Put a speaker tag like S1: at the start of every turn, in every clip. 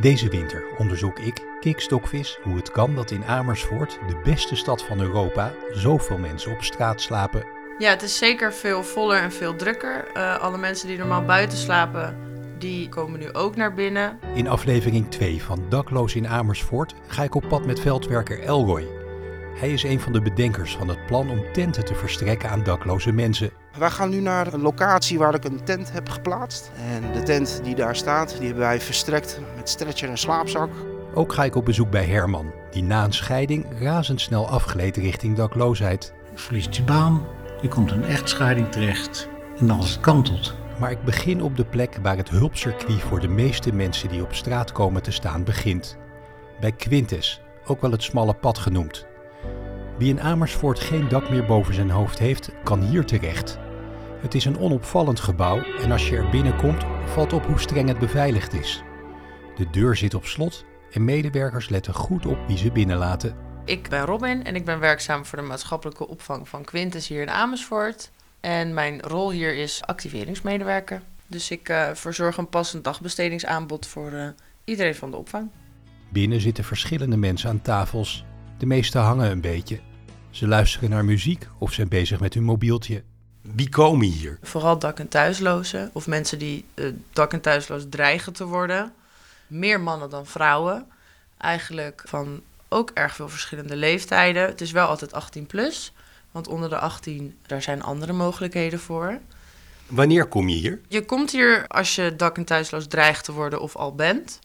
S1: Deze winter onderzoek ik, Kik Stokvis, hoe het kan dat in Amersfoort, de beste stad van Europa, zoveel mensen op straat slapen.
S2: Ja, het is zeker veel voller en veel drukker. Uh, alle mensen die normaal buiten slapen, die komen nu ook naar binnen.
S1: In aflevering 2 van Dakloos in Amersfoort ga ik op pad met veldwerker Elroy. Hij is een van de bedenkers van het plan om tenten te verstrekken aan dakloze mensen.
S3: Wij gaan nu naar een locatie waar ik een tent heb geplaatst. En de tent die daar staat, die hebben wij verstrekt met stretcher en slaapzak.
S1: Ook ga ik op bezoek bij Herman, die na een scheiding razendsnel afgleed richting dakloosheid.
S4: Je verliest je baan, je komt in een echtscheiding terecht en alles kantelt.
S1: Maar ik begin op de plek waar het hulpcircuit voor de meeste mensen die op straat komen te staan begint. Bij Quintus, ook wel het smalle pad genoemd. Wie in Amersfoort geen dak meer boven zijn hoofd heeft, kan hier terecht. Het is een onopvallend gebouw en als je er binnenkomt, valt op hoe streng het beveiligd is. De deur zit op slot en medewerkers letten goed op wie ze binnenlaten.
S2: Ik ben Robin en ik ben werkzaam voor de maatschappelijke opvang van Quintus hier in Amersfoort. En mijn rol hier is activeringsmedewerker. Dus ik uh, verzorg een passend dagbestedingsaanbod voor uh, iedereen van de opvang.
S1: Binnen zitten verschillende mensen aan tafels. De meeste hangen een beetje. Ze luisteren naar muziek of zijn bezig met hun mobieltje. Wie komen hier?
S2: Vooral dak- en thuislozen of mensen die uh, dak- en thuisloos dreigen te worden. Meer mannen dan vrouwen. Eigenlijk van ook erg veel verschillende leeftijden. Het is wel altijd 18 plus. Want onder de 18, daar zijn andere mogelijkheden voor.
S1: Wanneer kom je hier?
S2: Je komt hier als je dak- en thuisloos dreigt te worden of al bent.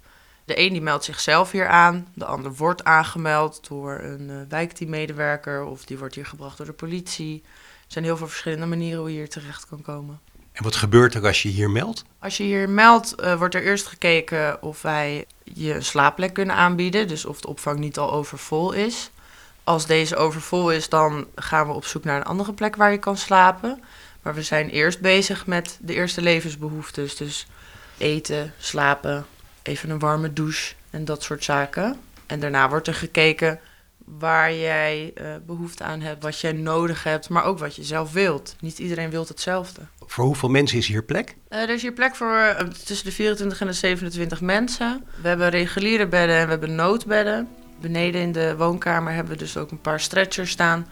S2: De een die meldt zichzelf hier aan, de ander wordt aangemeld door een uh, wijkteammedewerker of die wordt hier gebracht door de politie. Er zijn heel veel verschillende manieren hoe je hier terecht kan komen.
S1: En wat gebeurt er als je hier meldt?
S2: Als je hier meldt, uh, wordt er eerst gekeken of wij je een slaapplek kunnen aanbieden. Dus of de opvang niet al overvol is. Als deze overvol is, dan gaan we op zoek naar een andere plek waar je kan slapen. Maar we zijn eerst bezig met de eerste levensbehoeftes. Dus eten, slapen, even een warme douche en dat soort zaken. En daarna wordt er gekeken waar jij uh, behoefte aan hebt, wat jij nodig hebt, maar ook wat je zelf wilt. Niet iedereen wil hetzelfde.
S1: Voor hoeveel mensen is hier plek?
S2: Uh, er is hier plek voor uh, tussen de 24 en de 27 mensen. We hebben reguliere bedden en we hebben noodbedden. Beneden in de woonkamer hebben we dus ook een paar stretchers staan.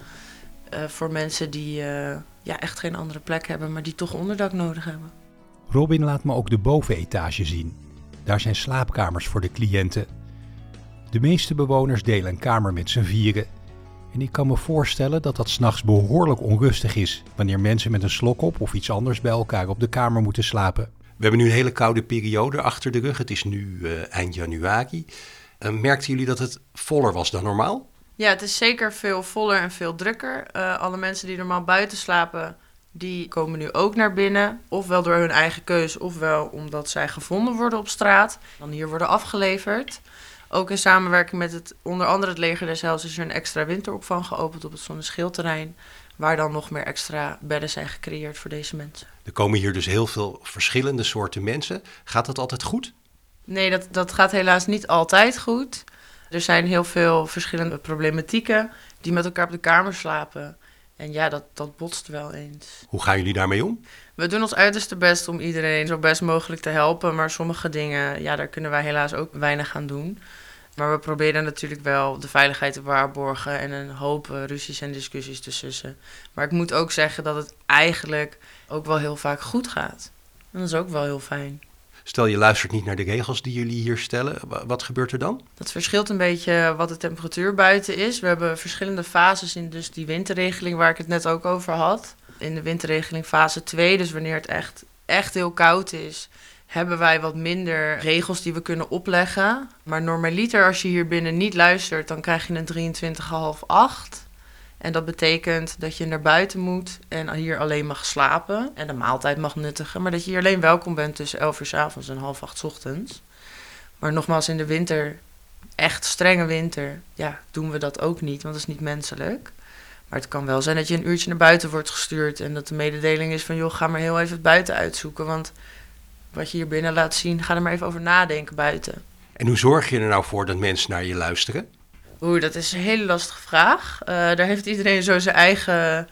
S2: voor mensen die ja, echt geen andere plek hebben, maar die toch onderdak nodig hebben.
S1: Robin laat me ook de bovenetage zien. Daar zijn slaapkamers voor de cliënten. De meeste bewoners delen een kamer met z'n vieren. En ik kan me voorstellen dat dat s'nachts behoorlijk onrustig is wanneer mensen met een slok op of iets anders bij elkaar op de kamer moeten slapen. We hebben nu een hele koude periode achter de rug. Het is nu uh, eind januari. Uh, merkten jullie dat het voller was dan normaal?
S2: Ja, het is zeker veel voller en veel drukker. Uh, alle mensen die normaal buiten slapen, die komen nu ook naar binnen. Ofwel door hun eigen keus, ofwel omdat zij gevonden worden op straat. Dan hier worden afgeleverd. Ook in samenwerking met het, onder andere het leger des Heils is er een extra winteropvang geopend op het zonneschildterrein. Waar dan nog meer extra bedden zijn gecreëerd voor deze mensen.
S1: Er komen hier dus heel veel verschillende soorten mensen. Gaat dat altijd goed?
S2: Nee, dat, dat gaat helaas niet altijd goed. Er zijn heel veel verschillende problematieken die met elkaar op de kamer slapen. En ja, dat, dat botst wel eens.
S1: Hoe gaan jullie daarmee om?
S2: We doen ons uiterste best om iedereen zo best mogelijk te helpen. Maar sommige dingen, ja, daar kunnen wij helaas ook weinig aan doen. Maar we proberen natuurlijk wel de veiligheid te waarborgen en een hoop uh, ruzies en discussies te sussen. Maar ik moet ook zeggen dat het eigenlijk ook wel heel vaak goed gaat. En dat is ook wel heel fijn.
S1: Stel je luistert niet naar de regels die jullie hier stellen, wat gebeurt er dan?
S2: Dat verschilt een beetje wat de temperatuur buiten is. We hebben verschillende fases in dus die winterregeling waar ik het net ook over had. In de winterregeling fase 2, dus wanneer het echt, echt heel koud is, hebben wij wat minder regels die we kunnen opleggen. Maar normaliter als je hier binnen niet luistert, dan krijg je een 23,5 8. En dat betekent dat je naar buiten moet en hier alleen mag slapen en de maaltijd mag nuttigen. Maar dat je hier alleen welkom bent tussen 11 uur s avonds en half 8 ochtends. Maar nogmaals, in de winter, echt strenge winter, ja, doen we dat ook niet, want dat is niet menselijk. Maar het kan wel zijn dat je een uurtje naar buiten wordt gestuurd en dat de mededeling is van joh, ga maar heel even het buiten uitzoeken. Want wat je hier binnen laat zien, ga er maar even over nadenken buiten.
S1: En hoe zorg je er nou voor dat mensen naar je luisteren?
S2: Oeh, dat is een hele lastige vraag. Uh, daar heeft iedereen zo zijn eigen,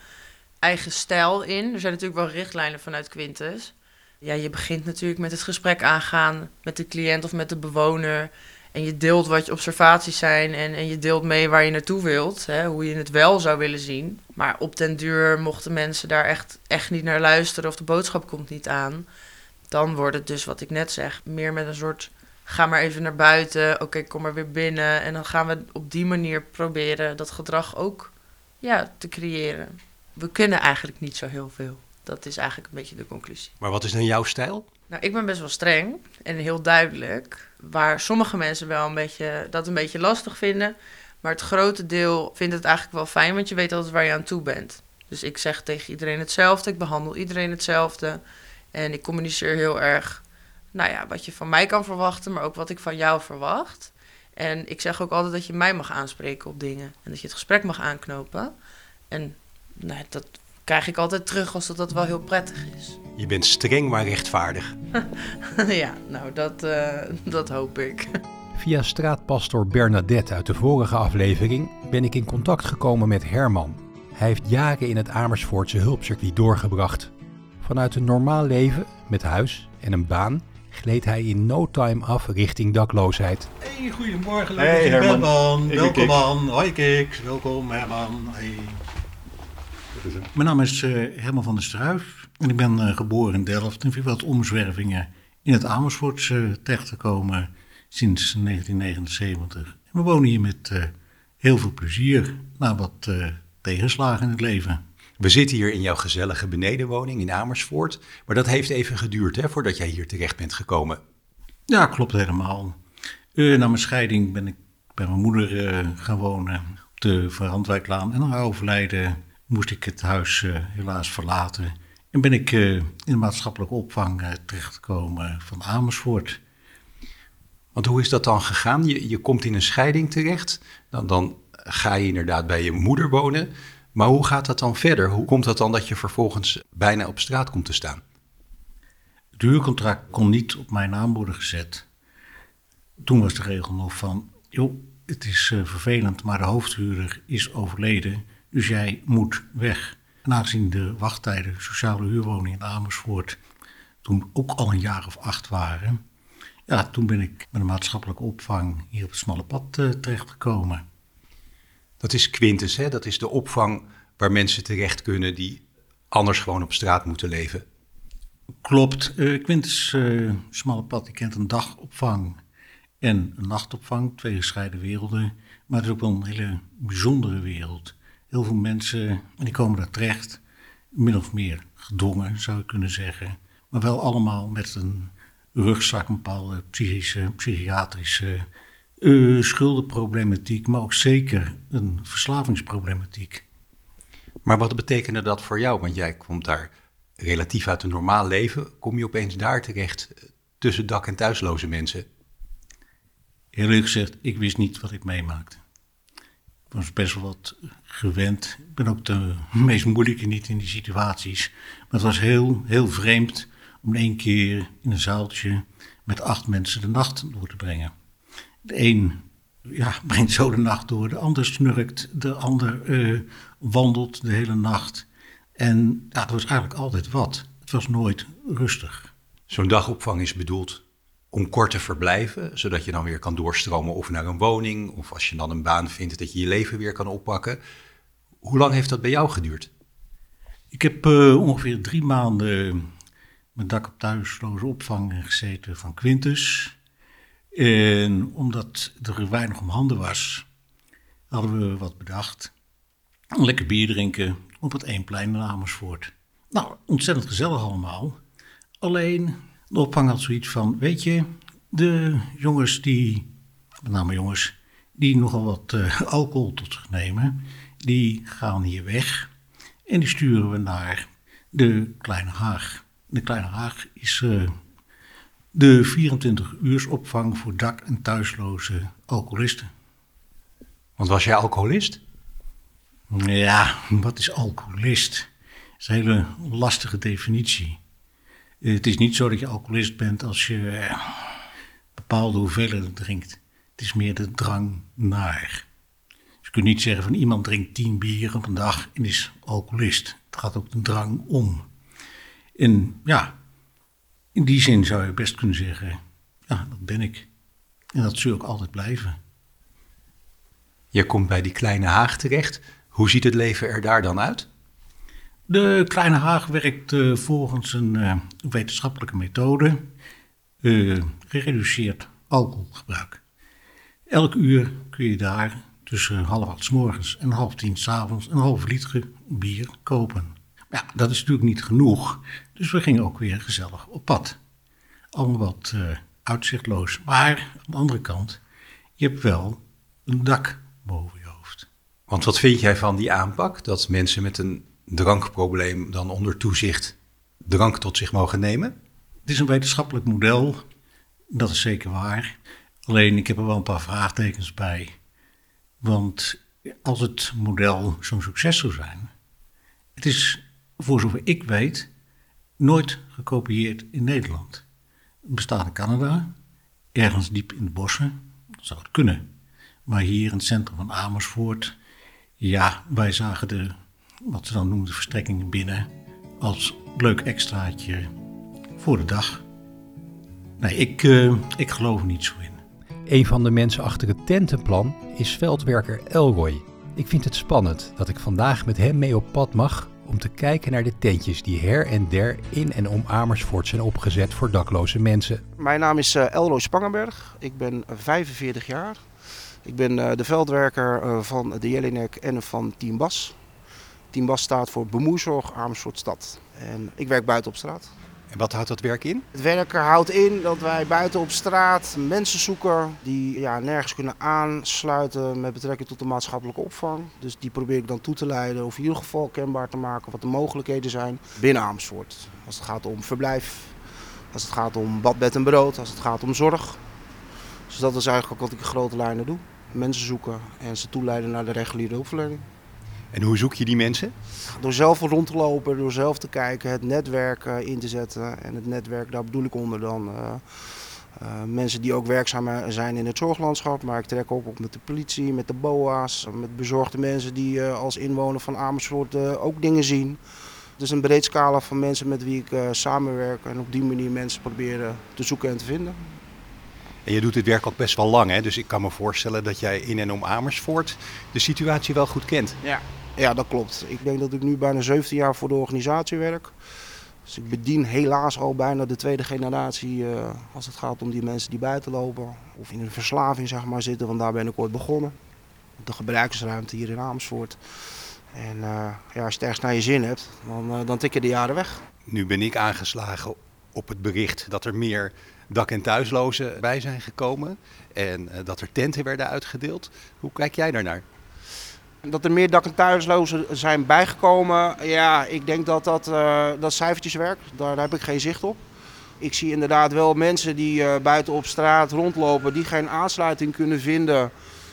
S2: eigen stijl in. Er zijn natuurlijk wel richtlijnen vanuit Quintus. Ja, je begint natuurlijk met het gesprek aangaan met de cliënt of met de bewoner. En je deelt wat je observaties zijn en, en je deelt mee waar je naartoe wilt. Hè, hoe je het wel zou willen zien. Maar op den duur mochten mensen daar echt, echt niet naar luisteren of de boodschap komt niet aan. Dan wordt het dus wat ik net zeg, meer met een soort ga maar even naar buiten. Oké, kom maar weer binnen. En dan gaan we op die manier proberen dat gedrag ook ja, te creëren. We kunnen eigenlijk niet zo heel veel. Dat is eigenlijk een beetje de conclusie.
S1: Maar wat is dan jouw stijl?
S2: Nou, ik ben best wel streng en heel duidelijk. Waar sommige mensen wel een beetje, dat een beetje lastig vinden. Maar het grote deel vindt het eigenlijk wel fijn, want je weet altijd waar je aan toe bent. Dus ik zeg tegen iedereen hetzelfde, ik behandel iedereen hetzelfde. En ik communiceer heel erg, nou ja, wat je van mij kan verwachten, maar ook wat ik van jou verwacht. En ik zeg ook altijd dat je mij mag aanspreken op dingen. En dat je het gesprek mag aanknopen. En nou, dat krijg ik altijd terug als dat, dat wel heel prettig is.
S1: Je bent streng maar rechtvaardig.
S2: ja, nou, dat, uh, dat hoop ik.
S1: Via straatpastor Bernadette uit de vorige aflevering ben ik in contact gekomen met Herman. Hij heeft jaren in het Amersfoortse hulpcircuit doorgebracht. Vanuit een normaal leven met huis en een baan gleed hij in no time af richting dakloosheid.
S4: Hey, goedemorgen, hey, Herman. Welkom man. Hoi Kiks, welkom Herman. Hey. Mijn naam is uh, Herman van der Struif en ik ben uh, geboren in Delft en via wat omzwervingen in het Amersfoort uh, terecht gekomen sinds 1979. En we wonen hier met heel veel plezier na wat tegenslagen in het leven.
S1: We zitten hier in jouw gezellige benedenwoning in Amersfoort, maar dat heeft even geduurd hè, voordat jij hier terecht bent gekomen.
S4: Ja, klopt helemaal. na mijn scheiding ben ik bij mijn moeder gaan wonen op de Verandwijklaan en na overlijden moest ik het huis uh, helaas verlaten. En ben ik in de maatschappelijke opvang terechtgekomen van Amersfoort.
S1: Want hoe is dat dan gegaan? Je, je komt in een scheiding terecht, dan, dan ga je inderdaad bij je moeder wonen. Maar hoe gaat dat dan verder? Hoe komt dat dan dat je vervolgens bijna op straat komt te staan?
S4: Het huurcontract kon niet op mijn naam worden gezet. Toen was de regel nog van, joh, het is vervelend, maar de hoofdhuurder is overleden. Dus jij moet weg. En aangezien de wachttijden sociale huurwoningen in Amersfoort toen ook al een jaar of acht waren, ja, toen ben ik met een maatschappelijke opvang hier op het smalle pad uh, terechtgekomen.
S1: Dat is Quintus, hè? dat is de opvang waar mensen terecht kunnen die anders gewoon op straat moeten leven.
S4: Klopt. Uh, Quintus uh, Smalle Pad die kent een dagopvang en een nachtopvang, twee gescheiden werelden. Maar het is ook wel een hele bijzondere wereld. Heel veel mensen die komen daar terecht, min of meer gedwongen zou je kunnen zeggen. Maar wel allemaal met een rugzak, een bepaalde psychische, psychiatrische uh, schuldenproblematiek, maar ook zeker een verslavingsproblematiek.
S1: Maar wat betekende dat voor jou? Want jij komt daar relatief uit een normaal leven. Kom je opeens daar terecht eh, tussen dak- en thuisloze mensen?
S4: Eerlijk gezegd, ik wist niet wat ik meemaakte was best wel wat gewend. Ik ben ook de meest moeilijke niet in die situaties. Maar het was heel, heel vreemd om één keer in een zaaltje met acht mensen de nacht door te brengen. De een ja, brengt zo de nacht door, de ander snurkt, de ander uh, wandelt de hele nacht. En ja, was eigenlijk altijd wat. Het was nooit rustig.
S1: Zo'n dagopvang is bedoeld om kort te verblijven, zodat je dan weer kan doorstromen of naar een woning, of als je dan een baan vindt, dat je je leven weer kan oppakken. Hoe lang heeft dat bij jou geduurd?
S4: Ik heb uh, ongeveer drie maanden met dak op thuisloze opvang gezeten van Quintus. En omdat er weinig om handen was, hadden we wat bedacht. Lekker bier drinken op het Eemplein in Amersfoort. Nou, ontzettend gezellig allemaal. Alleen de opvang had zoiets van, weet je, de jongens die, met name jongens, die nogal wat uh, alcohol tot zich nemen, die gaan hier weg. En die sturen we naar de Kleine Haag. De Kleine Haag is uh, de 24 uurs opvang voor dak- en thuisloze alcoholisten.
S1: Want was jij alcoholist?
S4: Ja, wat is alcoholist? Dat is een hele lastige definitie. Het is niet zo dat je alcoholist bent als je eh, bepaalde hoeveelheden drinkt. Het is meer de drang naar. Dus je kunt niet zeggen van iemand drinkt tien bier op een dag en is alcoholist. Het gaat ook de drang om. En ja, in die zin zou je best kunnen zeggen, ja, dat ben ik. En dat zul ik altijd blijven.
S1: Je komt bij die kleine Haag terecht. Hoe ziet het leven er daar dan uit?
S4: De Kleine Haag werkt uh, volgens een uh, wetenschappelijke methode, uh, gereduceerd alcoholgebruik. Elk uur kun je daar tussen half acht s morgens en half tien s avonds een half liter bier kopen. Ja, dat is natuurlijk niet genoeg, dus we gingen ook weer gezellig op pad. Allemaal wat uitzichtloos, maar aan de andere kant, je hebt wel een dak boven je hoofd.
S1: Want wat vind jij van die aanpak? Dat mensen met een drankprobleem dan onder toezicht drank tot zich mogen nemen?
S4: Het is een wetenschappelijk model, dat is zeker waar. Alleen ik heb er wel een paar vraagtekens bij. Want als het model zo'n succes zou zijn, het is voor zover ik weet nooit gekopieerd in Nederland. Het bestaat in Canada, ergens diep in de bossen, zou het kunnen. Maar hier in het centrum van Amersfoort, ja, wij zagen de, wat ze dan noemen, de verstrekkingen binnen als leuk extraatje voor de dag. Nee, ik, uh, ik geloof niet zo in.
S1: Een van de mensen achter het tentenplan is veldwerker Elroy. Ik vind het spannend dat ik vandaag met hem mee op pad mag om te kijken naar de tentjes die her en der in en om Amersfoort zijn opgezet voor dakloze mensen.
S3: Mijn naam is uh, Elroy Spangenberg. Ik ben 45 jaar. Ik ben uh, de veldwerker van de Jelinek en van Team Bas. Team Bas staat voor Bemoeizorg Amersfoort Stad. En ik werk buiten op straat.
S1: Wat houdt dat werk in?
S3: Het werk houdt in dat wij buiten op straat mensen zoeken die ja, nergens kunnen aansluiten met betrekking tot de maatschappelijke opvang. Dus die probeer ik dan toe te leiden of in ieder geval kenbaar te maken wat de mogelijkheden zijn binnen Amersfoort. Als het gaat om verblijf, als het gaat om bad, bed en brood, als het gaat om zorg. Dus dat is eigenlijk ook wat ik in grote lijnen doe. Mensen zoeken en ze toeleiden naar de reguliere hulpverlening.
S1: En hoe zoek je die mensen?
S3: Door zelf rond te lopen, door zelf te kijken, het netwerk uh, in te zetten. En het netwerk, daar bedoel ik onder dan uh, uh, mensen die ook werkzaam zijn in het zorglandschap. Maar ik trek ook op met de politie, met de BOA's, met bezorgde mensen die als inwoner van Amersfoort ook dingen zien. Dus een breed scala van mensen met wie ik samenwerk en op die manier mensen proberen te zoeken en te vinden.
S1: En je doet dit werk ook best wel lang, hè? dus ik kan me voorstellen dat jij in en om Amersfoort de situatie wel goed kent.
S3: Ja, ja, dat klopt. Ik denk dat ik nu bijna 17 jaar voor de organisatie werk. Dus ik bedien helaas al bijna de tweede generatie uh, als het gaat om die mensen die buiten lopen. Of in een verslaving zeg maar, zitten, want daar ben ik ooit begonnen. De gebruikersruimte hier in Amersfoort. En uh, ja, als je het ergens naar je zin hebt, dan, uh, dan tikken de jaren weg.
S1: Nu ben ik aangeslagen op het bericht dat er meer dak- en thuislozen bij zijn gekomen. En dat er tenten werden uitgedeeld. Hoe kijk jij daarnaar?
S3: Dat er meer dak- en thuislozen zijn bijgekomen, ja, ik denk dat dat, uh, dat cijfertjeswerk, daar, heb ik geen zicht op. Ik zie inderdaad wel mensen die uh, buiten op straat rondlopen, die geen aansluiting kunnen vinden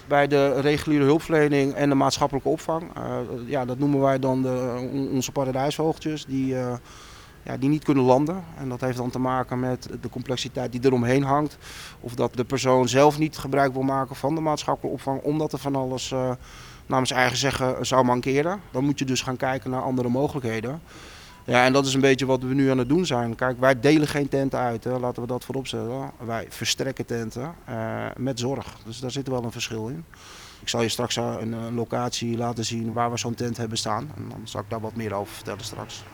S3: bij de reguliere hulpverlening en de maatschappelijke opvang. Uh, ja, dat noemen wij dan de, onze paradijsvogeltjes, die, ja, die niet kunnen landen. En dat heeft dan te maken met de complexiteit die eromheen hangt. Of dat de persoon zelf niet gebruik wil maken van de maatschappelijke opvang, omdat er van alles namens eigen zeggen zou mankeren. Dan moet je dus gaan kijken naar andere mogelijkheden. Ja, en dat is een beetje wat we nu aan het doen zijn. Kijk, wij delen geen tenten uit, hè. laten we dat voorop zetten. Wij verstrekken tenten uh, met zorg. Dus daar zit wel een verschil in. Ik zal je straks een, een locatie laten zien waar we zo'n tent hebben staan. En dan zal ik daar wat meer over vertellen straks.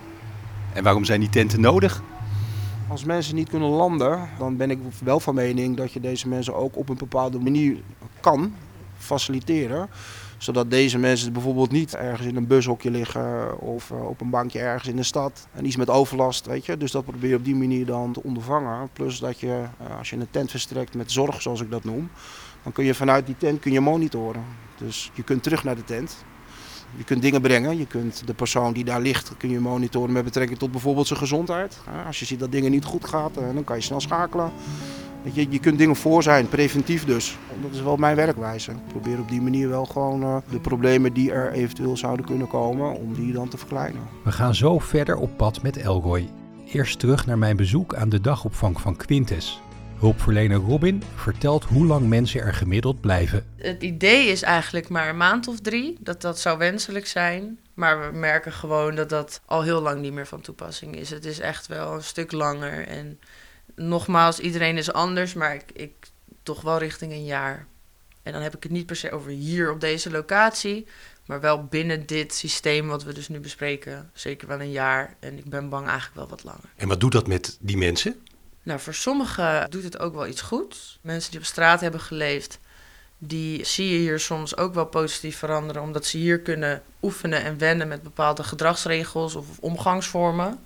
S1: En waarom zijn die tenten nodig?
S3: Als mensen niet kunnen landen, dan ben ik wel van mening dat je deze mensen ook op een bepaalde manier kan faciliteren zodat deze mensen bijvoorbeeld niet ergens in een bushokje liggen of uh, op een bankje ergens in de stad. En iets met overlast, weet je. Dus dat probeer je op die manier dan te ondervangen. Plus dat je, uh, als je een tent verstrekt met zorg, zoals ik dat noem, dan kun je vanuit die tent kun je monitoren. Dus je kunt terug naar de tent. Je kunt dingen brengen. Je kunt de persoon die daar ligt kun je monitoren met betrekking tot bijvoorbeeld zijn gezondheid. Als je ziet dat dingen niet goed gaat, eh, dan kan je snel schakelen. Je, je kunt dingen voor zijn, preventief dus. Dat is wel mijn werkwijze. Ik probeer op die manier wel gewoon uh, de problemen die er eventueel zouden kunnen komen, om die dan te verkleinen.
S1: We gaan zo verder op pad met Elroy. Eerst terug naar mijn bezoek aan de dagopvang van Quintes. Hulpverlener Robin vertelt hoe lang mensen er gemiddeld blijven.
S2: Het idee is eigenlijk maar een maand of drie, dat dat zou wenselijk zijn. Maar we merken gewoon dat dat al heel lang niet meer van toepassing is. Het is echt wel een stuk langer. En nogmaals, iedereen is anders, maar ik, ik toch wel richting een jaar. En dan heb ik het niet per se over hier op deze locatie, maar wel binnen dit systeem wat we dus nu bespreken. Zeker wel een jaar. En ik ben bang eigenlijk wel wat langer.
S5: En wat doet dat met die mensen?
S2: Nou, voor sommigen doet het ook wel iets goeds. Mensen die op straat hebben geleefd, die zie je hier soms ook wel positief veranderen, omdat ze hier kunnen oefenen en wennen met bepaalde gedragsregels of omgangsvormen.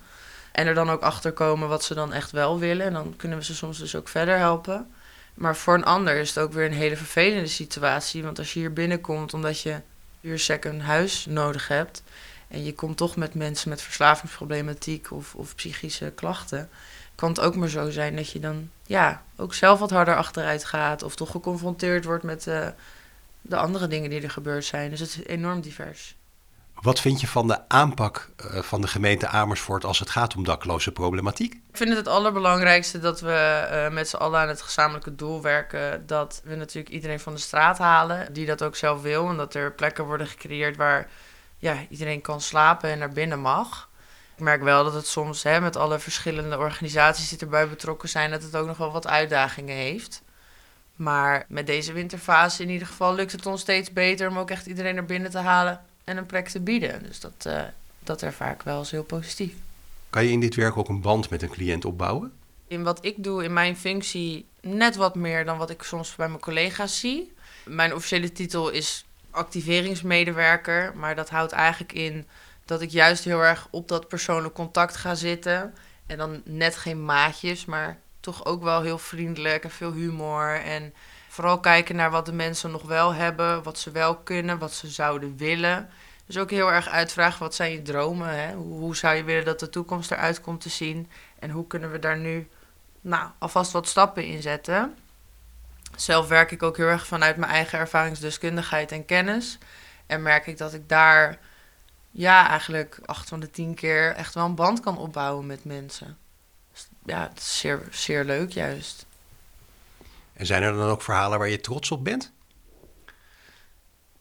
S2: En er dan ook achter komen wat ze dan echt wel willen. En dan kunnen we ze soms dus ook verder helpen. Maar voor een ander is het ook weer een hele vervelende situatie. Want als je hier binnenkomt omdat je hier sec een huis nodig hebt. En je komt toch met mensen met verslavingsproblematiek of, of psychische klachten kan het ook maar zo zijn dat je dan ja, ook zelf wat harder achteruit gaat. Of toch geconfronteerd wordt met uh, de andere dingen die er gebeurd zijn. Dus het is enorm divers.
S5: Wat vind je van de aanpak uh, van de gemeente Amersfoort als het gaat om dakloze problematiek?
S2: Ik vind het het allerbelangrijkste dat we uh, met z'n allen aan het gezamenlijke doel werken. Dat we natuurlijk iedereen van de straat halen, die dat ook zelf wil. En dat er plekken worden gecreëerd waar ja, iedereen kan slapen en naar binnen mag. Ik merk wel dat het soms hè, met alle verschillende organisaties die erbij betrokken zijn, dat het ook nog wel wat uitdagingen heeft. Maar met deze winterfase in ieder geval lukt het ons steeds beter om ook echt iedereen naar binnen te halen en een plek te bieden. Dus dat, uh, dat ervaar ik wel als heel positief.
S5: Kan je in dit werk ook een band met een cliënt opbouwen?
S2: In wat ik doe in mijn functie net wat meer dan wat ik soms bij mijn collega's zie. Mijn officiële titel is activeringsmedewerker, maar dat houdt eigenlijk in dat ik juist heel erg op dat persoonlijk contact ga zitten. En dan net geen maatjes, maar toch ook wel heel vriendelijk en veel humor. En vooral kijken naar wat de mensen nog wel hebben, wat ze wel kunnen, wat ze zouden willen. Dus ook heel erg uitvragen, wat zijn je dromen? Hè? Hoe, hoe zou je willen dat de toekomst eruit komt te zien? En hoe kunnen we daar nu nou, alvast wat stappen in zetten? Zelf werk ik ook heel erg vanuit mijn eigen ervaringsdeskundigheid en kennis. En merk ik dat ik daar ja, eigenlijk acht van de tien keer echt wel een band kan opbouwen met mensen. Dus ja, het is zeer, zeer leuk juist.
S5: En zijn er dan ook verhalen waar je trots op bent?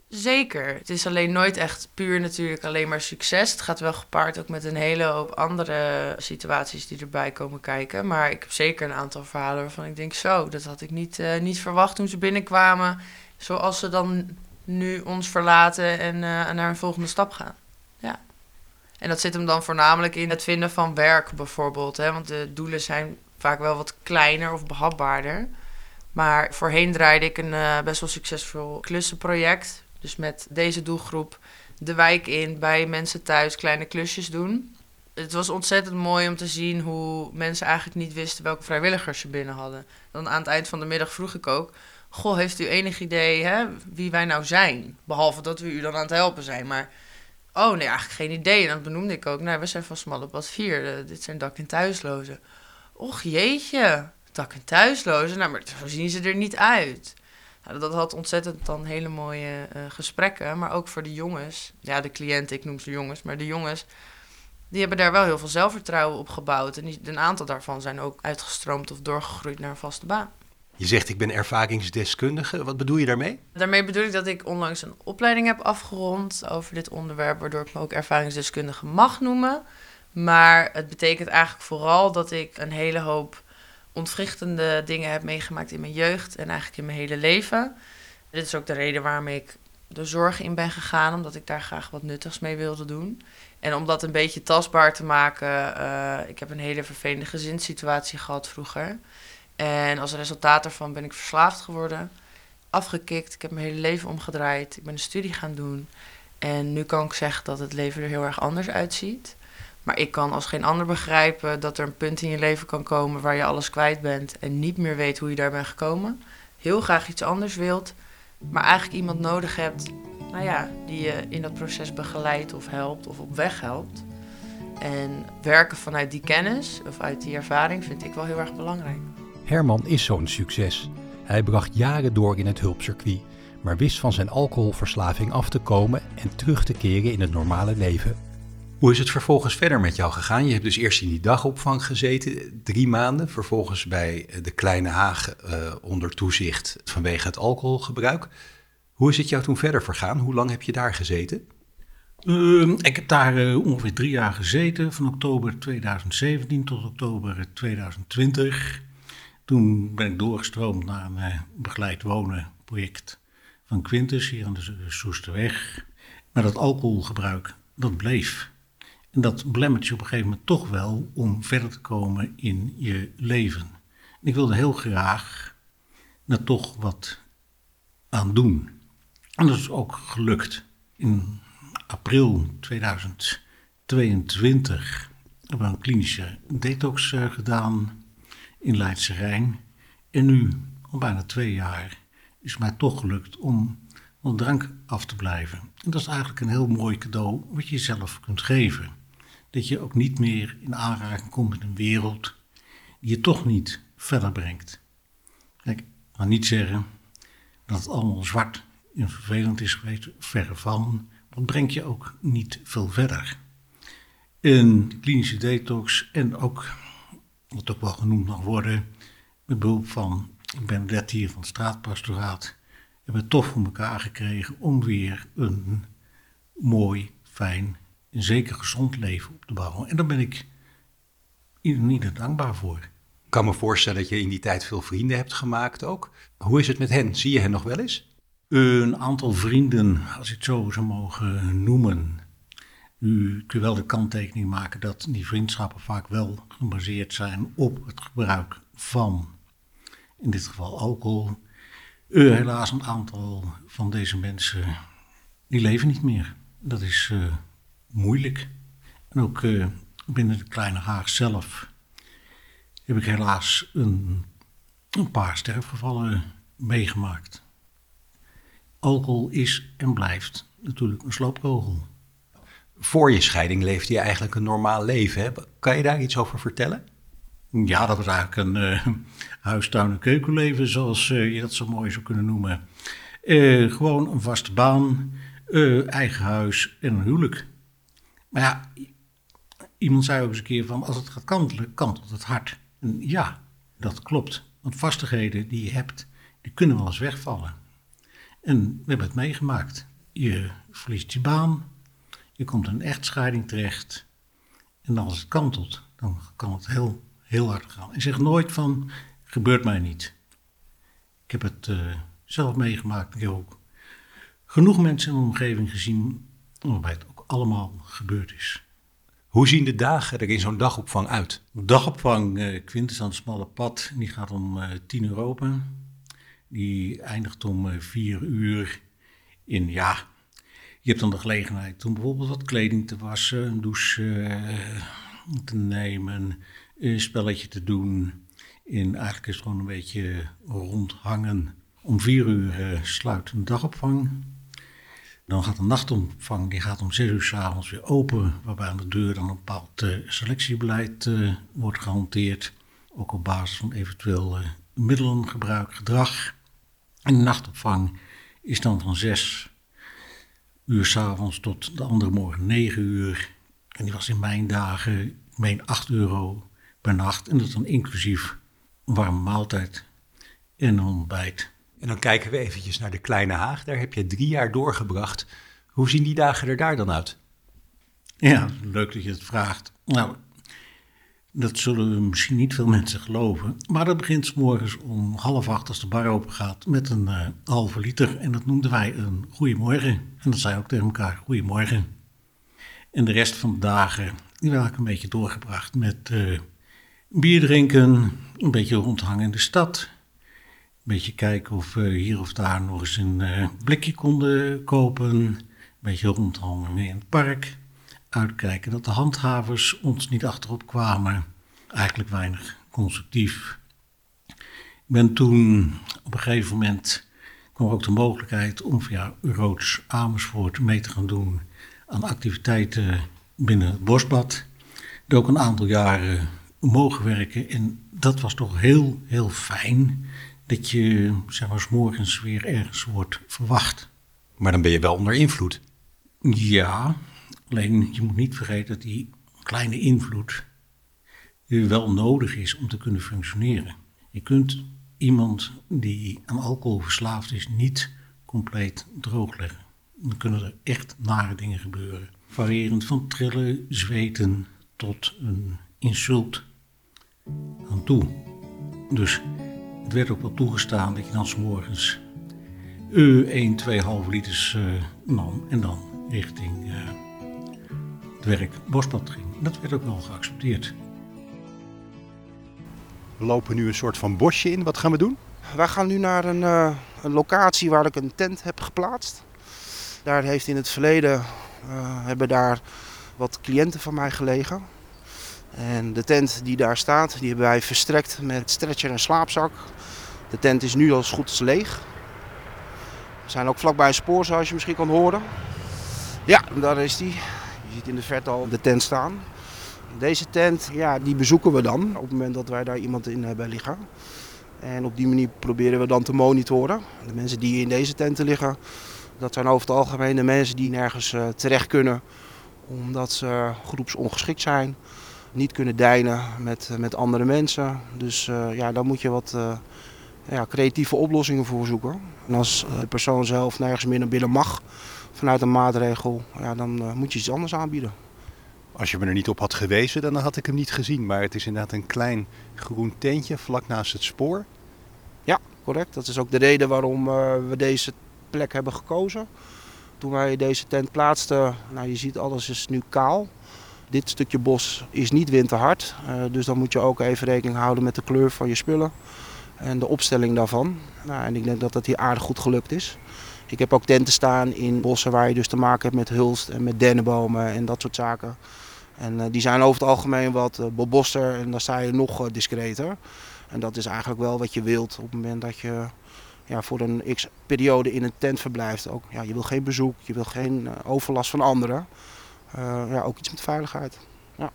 S2: Zeker. Het is alleen nooit echt puur natuurlijk alleen maar succes. Het gaat wel gepaard ook met een hele hoop andere situaties die erbij komen kijken. Maar ik heb zeker een aantal verhalen waarvan ik denk: zo, dat had ik niet, uh, niet verwacht toen ze binnenkwamen. Zoals ze dan nu ons verlaten en uh, naar een volgende stap gaan. Ja. En dat zit hem dan voornamelijk in het vinden van werk bijvoorbeeld. Hè? Want de doelen zijn vaak wel wat kleiner of behapbaarder. Maar voorheen draaide ik een uh, best wel succesvol klussenproject. Dus met deze doelgroep de wijk in, bij mensen thuis kleine klusjes doen. Het was ontzettend mooi om te zien hoe mensen eigenlijk niet wisten welke vrijwilligers ze binnen hadden. Dan aan het eind van de middag vroeg ik ook: Goh, heeft u enig idee hè, wie wij nou zijn? Behalve dat we u dan aan het helpen zijn. Maar Oh, nee, eigenlijk geen idee. En dat benoemde ik ook. Nou, we zijn van Smalle Pad 4. Uh, dit zijn dak- en thuislozen. Och jeetje, dak- en thuislozen. Nou, maar zo zien ze er niet uit. Nou, dat had ontzettend dan hele mooie uh, gesprekken. Maar ook voor de jongens. Ja, de cliënten, ik noem ze jongens. Maar de jongens, die hebben daar wel heel veel zelfvertrouwen op gebouwd. En die, een aantal daarvan zijn ook uitgestroomd of doorgegroeid naar een vaste baan.
S5: Je zegt ik ben ervaringsdeskundige. Wat bedoel je daarmee?
S2: Daarmee bedoel ik dat ik onlangs een opleiding heb afgerond over dit onderwerp, waardoor ik me ook ervaringsdeskundige mag noemen. Maar het betekent eigenlijk vooral dat ik een hele hoop ontwrichtende dingen heb meegemaakt in mijn jeugd en eigenlijk in mijn hele leven. Dit is ook de reden waarom ik de zorg in ben gegaan, omdat ik daar graag wat nuttigs mee wilde doen. En om dat een beetje tastbaar te maken, uh, ik heb een hele vervelende gezinssituatie gehad vroeger. En als resultaat daarvan ben ik verslaafd geworden, afgekikt. Ik heb mijn hele leven omgedraaid. Ik ben een studie gaan doen. En nu kan ik zeggen dat het leven er heel erg anders uitziet. Maar ik kan als geen ander begrijpen dat er een punt in je leven kan komen waar je alles kwijt bent en niet meer weet hoe je daar bent gekomen. Heel graag iets anders wilt, maar eigenlijk iemand nodig hebt nou ja, die je in dat proces begeleidt of helpt of op weg helpt. En werken vanuit die kennis of uit die ervaring vind ik wel heel erg belangrijk.
S1: Herman is zo'n succes. Hij bracht jaren door in het hulpcircuit, maar wist van zijn alcoholverslaving af te komen en terug te keren in het normale leven.
S5: Hoe is het vervolgens verder met jou gegaan? Je hebt dus eerst in die dagopvang gezeten, drie maanden. Vervolgens bij de Kleine Haag uh, onder toezicht vanwege het alcoholgebruik. Hoe is het jou toen verder vergaan? Hoe lang heb je daar gezeten?
S4: Uh, ik heb daar uh, ongeveer drie jaar gezeten, van oktober 2017 tot oktober 2020. Toen ben ik doorgestroomd naar een begeleid wonen project van Quintus hier aan de Soesterweg. Maar dat alcoholgebruik, dat bleef. En dat belemmert je op een gegeven moment toch wel om verder te komen in je leven. En ik wilde heel graag daar toch wat aan doen. En dat is ook gelukt. In april 2022 hebben we een klinische detox uh, gedaan in Leidse Rijn. En nu, al bijna twee jaar, is mij toch gelukt om van drank af te blijven. En dat is eigenlijk een heel mooi cadeau wat je jezelf kunt geven. Dat je ook niet meer in aanraking komt met een wereld die je toch niet verder brengt. Kijk, ga niet zeggen dat het allemaal zwart en vervelend is geweest, verre van. Dat brengt je ook niet veel verder. In klinische detox en ook, wat ook wel genoemd mag worden, met behulp van, net hier van het straatpastoraat, hebben toch voor elkaar gekregen om weer een mooi, fijn en zeker gezond leven op te bouwen. En daar ben ik ieder dankbaar voor.
S5: Ik kan me voorstellen dat je in die tijd veel vrienden hebt gemaakt ook. Hoe is het met hen? Zie je hen nog wel eens?
S4: Een aantal vrienden, als ik het zo zou mogen noemen. Nu kun je wel de kanttekening maken dat die vriendschappen vaak wel gebaseerd zijn op het gebruik van, in dit geval alcohol. Uh, helaas een aantal van deze mensen, die leven niet meer. Dat is uh, moeilijk. En ook uh, binnen de Kleine Haag zelf heb ik helaas een, een paar sterfgevallen meegemaakt. Alcohol is en blijft natuurlijk een sloopkogel.
S5: Voor je scheiding leefde je eigenlijk een normaal leven. Hè? Kan je daar iets over vertellen?
S4: Ja, dat was eigenlijk een uh, huistuin- en keukenleven, zoals uh, je dat zo mooi zou kunnen noemen. Uh, gewoon een vaste baan, eigen huis en een huwelijk. Maar ja, iemand zei ook eens een keer van, als het gaat kantelen, kantelt het hart. En ja, dat klopt. Want vastigheden die je hebt, die kunnen wel eens wegvallen. En we hebben het meegemaakt. Je verliest je baan, je komt in een echtscheiding terecht. En als het kantelt, dan kan het heel, heel hard gaan. En zeg nooit van, gebeurt mij niet. Ik heb het uh, zelf meegemaakt. Ik heb ook genoeg mensen in mijn omgeving gezien waarbij het allemaal gebeurd is.
S5: Hoe zien de dagen er in zo'n dagopvang uit?
S4: Dagopvang uh, Quintus aan het smalle pad, die gaat om uh, tien uur open. Die eindigt om vier uur in, ja, je hebt dan de gelegenheid om bijvoorbeeld wat kleding te wassen, een douche te nemen, een spelletje te doen. En eigenlijk is het gewoon een beetje rondhangen. Om vier uur uh, sluit een dagopvang. Dan gaat de nachtopvang, die gaat om zes uur s'avonds weer open. Waarbij aan de deur dan een bepaald uh, selectiebeleid uh, wordt gehanteerd. Ook op basis van eventueel middelengebruik, gedrag. En de nachtopvang is dan van zes uur s'avonds tot de andere morgen negen uur. En die was in mijn dagen, ik meen 8 euro per nacht. En dat dan inclusief een warme maaltijd en een ontbijt.
S5: En dan kijken we eventjes naar de Kleine Haag. Daar heb je drie jaar doorgebracht. Hoe zien die dagen er daar dan uit?
S4: Ja, leuk dat je het vraagt. Nou, dat zullen misschien niet veel mensen geloven. Maar dat begint s morgens om half acht als de bar open gaat met een uh, halve liter. En dat noemden wij een goeiemorgen. En dat zei ook tegen elkaar, goeiemorgen. En de rest van de dagen, die werden een beetje doorgebracht met uh, bier drinken, een beetje rondhangen in de stad. Beetje kijken of we hier of daar nog eens een uh, blikje konden kopen. Een beetje rondhangen in het park. Uitkijken dat de handhavers ons niet achterop kwamen. Eigenlijk weinig constructief. Ik ben toen op een gegeven moment kwam ook de mogelijkheid om via Roods Amersfoort mee te gaan doen aan activiteiten binnen het bosbad. Er ook een aantal jaren mogen werken en dat was toch heel, heel fijn dat je, zeg maar, s morgens weer ergens wordt verwacht.
S5: Maar dan ben je wel onder invloed.
S4: Ja, Alleen je moet niet vergeten dat die kleine invloed wel nodig is om te kunnen functioneren. Je kunt iemand die aan alcohol verslaafd is niet compleet droogleggen. Dan kunnen er echt nare dingen gebeuren. Variërend van trillen, zweten tot een insult aan toe. Dus het werd ook wel toegestaan dat je dan s morgens uh, 1, 2 halve liters uh, nam en dan richting uh, het werk bospad ging. Dat werd ook wel geaccepteerd.
S1: We lopen nu een soort van bosje in. Wat gaan we doen?
S3: Wij gaan nu naar een, uh, een locatie waar ik een tent heb geplaatst. Daar heeft in het verleden uh, hebben daar wat cliënten van mij gelegen. En de tent die daar staat, die hebben wij verstrekt met stretcher en slaapzak. De tent is nu als goed leeg. We zijn ook vlakbij een spoor, zoals je misschien kan horen. Ja, daar is die. Je ziet in de verte al de tent staan. Deze tent, ja, die bezoeken we dan op het moment dat wij daar iemand in hebben liggen. En op die manier proberen we dan te monitoren. De mensen die in deze tenten liggen, dat zijn over het algemeen de mensen die nergens uh, terecht kunnen. Omdat ze groepsongeschikt zijn, niet kunnen dijnen met, uh, met andere mensen. Dus uh, ja, daar moet je wat ja, creatieve oplossingen voor zoeken. En als de persoon zelf nergens meer naar binnen mag vanuit een maatregel, ja, dan moet je iets anders aanbieden.
S1: Als je me er niet op had gewezen, dan had ik hem niet gezien. Maar het is inderdaad een klein groen tentje vlak naast het spoor.
S3: Ja, correct. Dat is ook de reden waarom we deze plek hebben gekozen. Toen wij deze tent plaatsten, nou je ziet alles is nu kaal. Dit stukje bos is niet winterhard. Uh, dus dan moet je ook even rekening houden met de kleur van je spullen. En de opstelling daarvan. Nou, en ik denk dat dat hier aardig goed gelukt is. Ik heb ook tenten staan in bossen waar je dus te maken hebt met hulst en met dennenbomen en dat soort zaken. En uh, die zijn over het algemeen wat uh, bebosser en dan sta je nog discreter. En dat is eigenlijk wel wat je wilt op het moment dat je ja, voor een x periode in een tent verblijft. Ook, ja, je wil geen bezoek, je wil geen overlast van anderen. Ja, ook iets met veiligheid. Ja.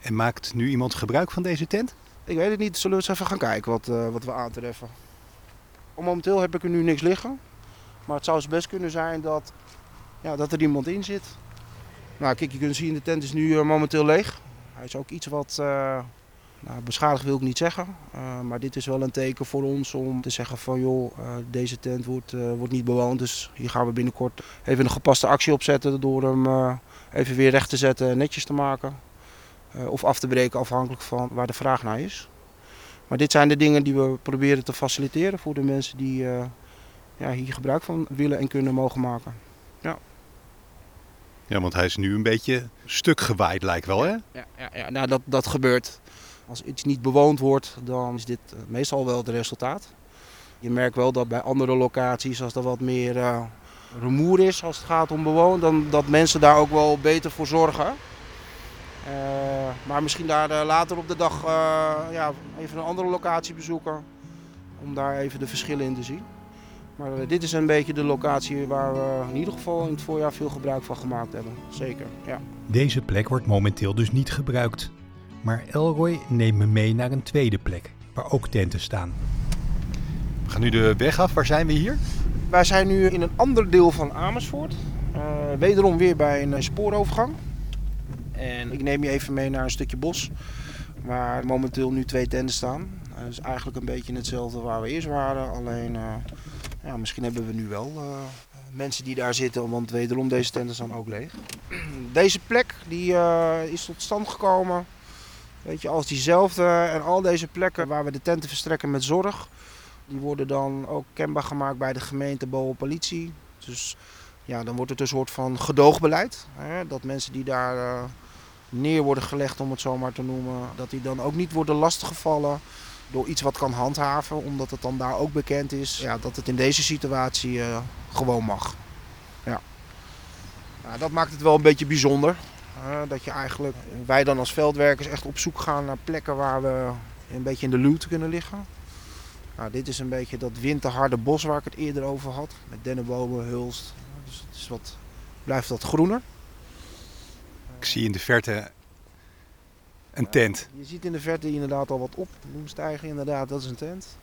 S1: En maakt nu iemand gebruik van deze tent?
S3: Ik weet het niet, zullen we eens even gaan kijken wat, wat we aantreffen. Momenteel heb ik er nu niks liggen. Maar het zou dus best kunnen zijn dat, ja, dat er iemand in zit. Nou, kijk, je kunt zien, de tent is nu uh, momenteel leeg. Hij is ook iets wat uh, nou, beschadigd wil ik niet zeggen. Uh, maar dit is wel een teken voor ons om te zeggen van joh, deze tent wordt, wordt niet bewoond. Dus hier gaan we binnenkort even een gepaste actie opzetten door hem even weer recht te zetten en netjes te maken. of af te breken afhankelijk van waar de vraag naar is. Maar dit zijn de dingen die we proberen te faciliteren voor de mensen die ja, hier gebruik van willen en kunnen mogen maken. Ja.
S1: Ja, want hij is nu een beetje stuk gewaaid lijkt wel, hè?
S3: Ja, ja, ja. nou dat, dat gebeurt. Als iets niet bewoond wordt, dan is dit meestal wel het resultaat. Je merkt wel dat bij andere locaties, als er wat meer uh, rumoer is als het gaat om bewoon, dan dat mensen daar ook wel beter voor zorgen. Uh, maar misschien daar uh, later op de dag ja, even een andere locatie bezoeken. Om daar even de verschillen in te zien. Maar uh, dit is een beetje de locatie waar we in ieder geval in het voorjaar veel gebruik van gemaakt hebben. Zeker, ja.
S1: Deze plek wordt momenteel dus niet gebruikt. Maar Elroy neemt me mee naar een tweede plek, waar ook tenten staan. We gaan nu de weg af. Waar zijn we hier?
S3: Wij zijn nu in een ander deel van Amersfoort. Uh, wederom weer bij een spoorovergang. En ik neem je even mee naar een stukje bos. Waar momenteel nu twee tenten staan. Dat is eigenlijk een beetje hetzelfde waar we eerst waren. Alleen uh, ja, misschien hebben we nu wel mensen die daar zitten, want wederom deze tenten staan ook leeg. Deze plek die, is tot stand gekomen, weet je, als diezelfde en al deze plekken waar we de tenten verstrekken met zorg, die worden dan ook kenbaar gemaakt bij de gemeente, BOA politie. Dus ja, dan wordt het een soort van gedoogbeleid. Hè, dat mensen die daar uh, neer worden gelegd, om het zo maar te noemen, dat die dan ook niet worden lastiggevallen door iets wat kan handhaven, omdat het dan daar ook bekend is ja, dat het in deze situatie uh, gewoon mag. Ja. Dat maakt het wel een beetje bijzonder. Dat je eigenlijk, wij dan als veldwerkers echt op zoek gaan naar plekken waar we een beetje in de luwte kunnen liggen. Nou, dit is een beetje dat winterharde bos waar ik het eerder over had. Met dennenbomen, hulst. Dus het is wat, blijft wat groener.
S1: Ik zie in de verte een tent.
S3: Ja, je ziet in de verte inderdaad al wat op. Bloemstijgen inderdaad, dat is een tent.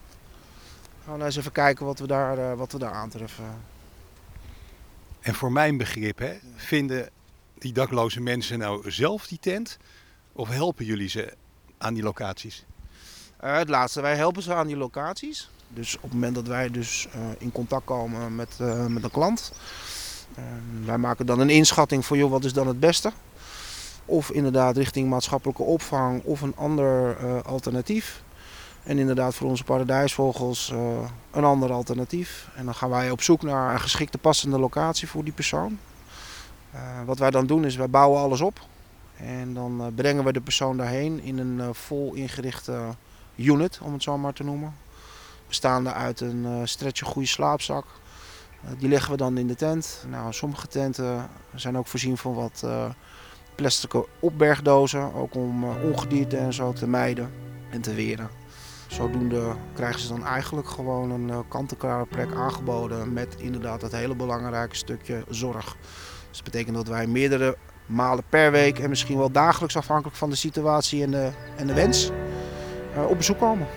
S3: Gaan we nou eens even kijken wat we daar, uh, wat we daar aantreffen.
S1: En voor mijn begrip hè, vinden die dakloze mensen nou zelf die tent? Of helpen jullie ze aan die locaties?
S3: Uh, het laatste, wij helpen ze aan die locaties. Dus op het moment dat wij dus uh, in contact komen met, uh, met een klant, wij maken dan een inschatting voor joh, wat is dan het beste. Of inderdaad richting maatschappelijke opvang of een ander alternatief. En inderdaad voor onze paradijsvogels een ander alternatief. En dan gaan wij op zoek naar een geschikte passende locatie voor die persoon. wat wij dan doen is, wij bouwen alles op. En dan brengen we de persoon daarheen in een vol ingerichte unit, om het zo maar te noemen. Bestaande uit een uh, stretcher goede slaapzak. Uh, die leggen we dan in de tent. Nou, sommige tenten zijn ook voorzien van wat uh, plastic opbergdozen. Ook om ongedierte en zo te mijden en te weren. Zodoende krijgen ze dan eigenlijk gewoon een kant-en-klare plek aangeboden met inderdaad dat hele belangrijke stukje zorg. Dus dat betekent dat wij meerdere malen per week en misschien wel dagelijks afhankelijk van de situatie en de, en de wens op bezoek komen.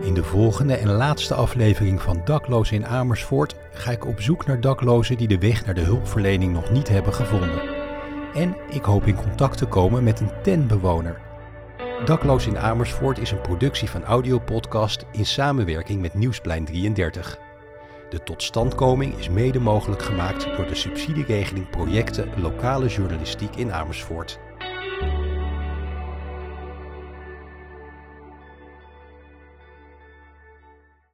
S1: In de volgende en laatste aflevering van Daklozen in Amersfoort ga ik op zoek naar daklozen die de weg naar de hulpverlening nog niet hebben gevonden. En ik hoop in contact te komen met een tentbewoner. Dakloos in Amersfoort is een productie van Audiopodcast in samenwerking met Nieuwsplein 33. De totstandkoming is mede mogelijk gemaakt door de subsidieregeling Projecten Lokale Journalistiek in Amersfoort.